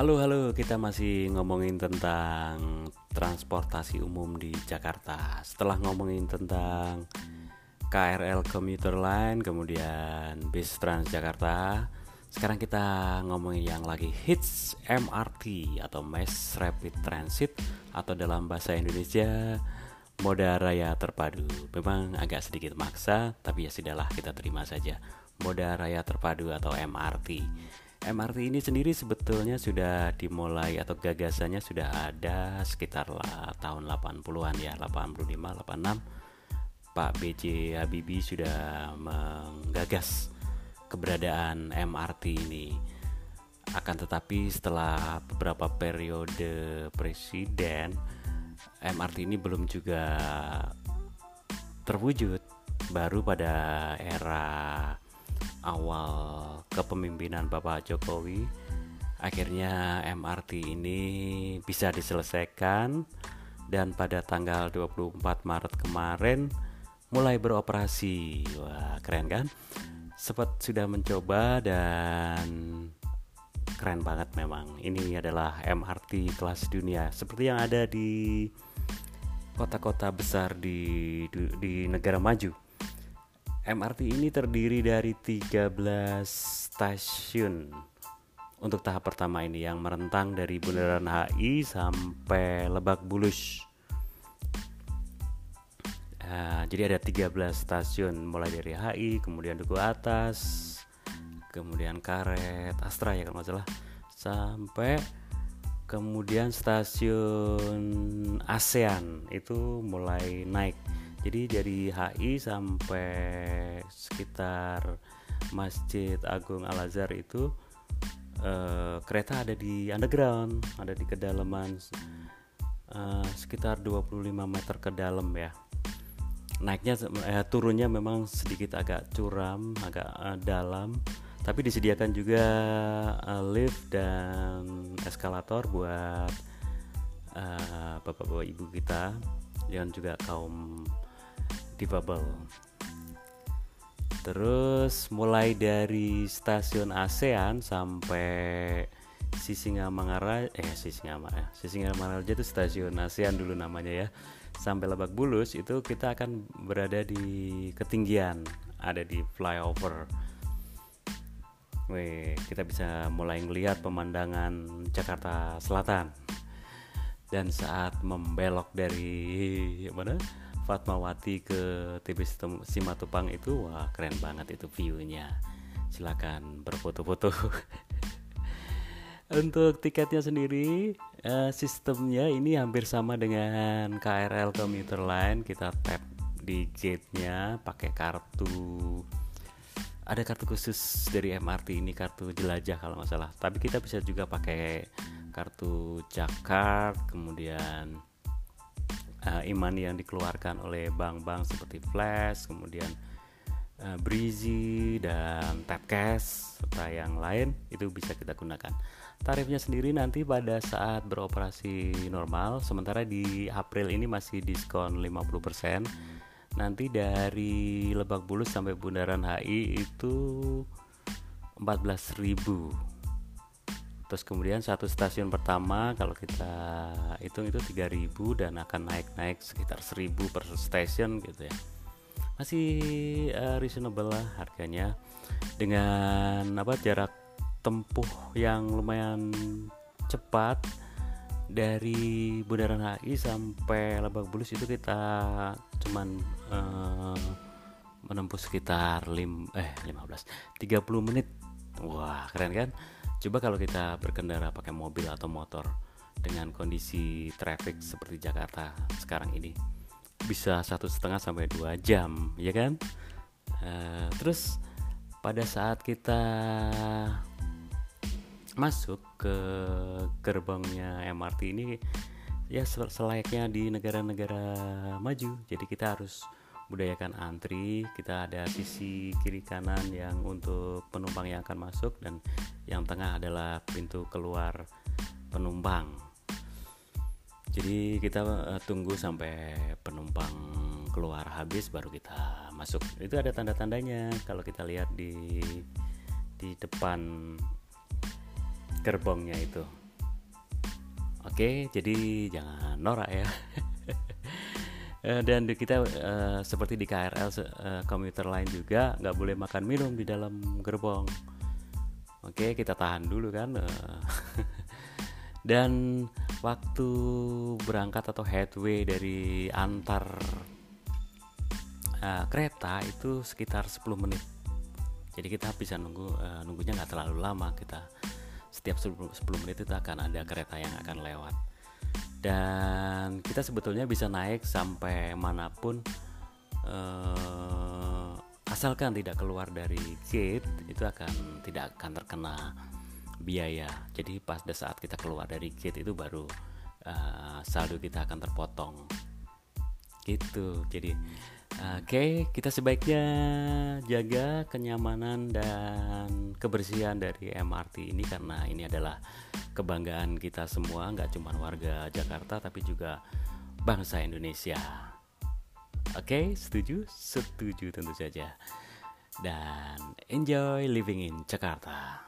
Halo halo, kita masih ngomongin tentang transportasi umum di Jakarta. Setelah ngomongin tentang KRL Commuter Line, kemudian bis Transjakarta, sekarang kita ngomongin yang lagi hits MRT atau Mass Rapid Transit atau dalam bahasa Indonesia moda raya terpadu. Memang agak sedikit maksa, tapi ya sudahlah kita terima saja. Moda raya terpadu atau MRT. MRT ini sendiri sebetulnya sudah dimulai atau gagasannya sudah ada sekitar tahun 80-an ya, 85, 86. Pak BJ Habibie sudah menggagas keberadaan MRT ini. Akan tetapi setelah beberapa periode presiden, MRT ini belum juga terwujud. Baru pada era awal kepemimpinan Bapak Jokowi akhirnya MRT ini bisa diselesaikan dan pada tanggal 24 Maret kemarin mulai beroperasi. Wah, keren kan? Sempat sudah mencoba dan keren banget memang. Ini adalah MRT kelas dunia seperti yang ada di kota-kota besar di di negara maju MRT ini terdiri dari 13 stasiun. Untuk tahap pertama ini yang merentang dari Bundaran HI sampai Lebak Bulus. Uh, jadi ada 13 stasiun mulai dari HI, kemudian Duku Atas, kemudian Karet, Astra ya kalau nggak salah, sampai kemudian stasiun ASEAN. Itu mulai naik jadi dari HI sampai sekitar Masjid Agung Al Azhar itu uh, kereta ada di underground ada di kedalaman uh, sekitar 25 meter ke dalam ya. Naiknya eh, turunnya memang sedikit agak curam agak uh, dalam tapi disediakan juga uh, lift dan eskalator buat bapak-bapak uh, ibu kita dan juga kaum difabel. Terus mulai dari stasiun ASEAN sampai Sisingamangara eh Sisingamangara Sisingamangara itu stasiun ASEAN dulu namanya ya. Sampai Lebak Bulus itu kita akan berada di ketinggian, ada di flyover. Wih, kita bisa mulai melihat pemandangan Jakarta Selatan. Dan saat membelok dari mana? Fatmawati ke TV Simatupang itu wah keren banget itu viewnya. Silakan berfoto-foto. Untuk tiketnya sendiri uh, sistemnya ini hampir sama dengan KRL Commuter Line. Kita tap di gate-nya pakai kartu. Ada kartu khusus dari MRT ini kartu jelajah kalau nggak salah. Tapi kita bisa juga pakai kartu Jakarta kemudian uh, iman yang dikeluarkan oleh bank-bank seperti Flash, kemudian uh, Breezy dan Tapcash serta yang lain itu bisa kita gunakan. Tarifnya sendiri nanti pada saat beroperasi normal, sementara di April ini masih diskon 50%. Nanti dari Lebak Bulus sampai Bundaran HI itu 14.000 terus kemudian satu stasiun pertama kalau kita hitung itu 3000 dan akan naik-naik sekitar 1000 per stasiun gitu ya. Masih uh, reasonable lah harganya. Dengan apa jarak tempuh yang lumayan cepat dari Bundaran HI sampai Lebak Bulus itu kita cuman uh, menempuh sekitar lim eh 15 30 menit wah keren kan Coba kalau kita berkendara pakai mobil atau motor dengan kondisi traffic seperti Jakarta sekarang ini bisa satu setengah sampai dua jam, ya kan? Uh, terus pada saat kita masuk ke gerbangnya MRT ini ya selayaknya di negara-negara maju, jadi kita harus budayakan antri kita ada sisi kiri kanan yang untuk penumpang yang akan masuk dan yang tengah adalah pintu keluar penumpang. Jadi kita uh, tunggu sampai penumpang keluar habis baru kita masuk. Itu ada tanda-tandanya. Kalau kita lihat di di depan gerbongnya itu. Oke, jadi jangan norak ya. Eh, dan kita uh, seperti di KRL uh, komuter lain juga nggak boleh makan minum di dalam gerbong. Oke, kita tahan dulu kan. dan waktu berangkat atau headway dari antar uh, kereta itu sekitar 10 menit jadi kita bisa nunggu uh, nunggunya nggak terlalu lama kita setiap 10, 10 menit itu akan ada kereta yang akan lewat dan kita sebetulnya bisa naik sampai mana pun uh, asalkan tidak keluar dari gate itu akan tidak akan terkena biaya. Jadi pada saat kita keluar dari gate itu baru uh, saldo kita akan terpotong. Gitu. Jadi oke kita sebaiknya jaga kenyamanan dan kebersihan dari MRT ini karena ini adalah kebanggaan kita semua nggak cuma warga Jakarta tapi juga bangsa Indonesia. Oke setuju? Setuju tentu saja. Dan enjoy living in Jakarta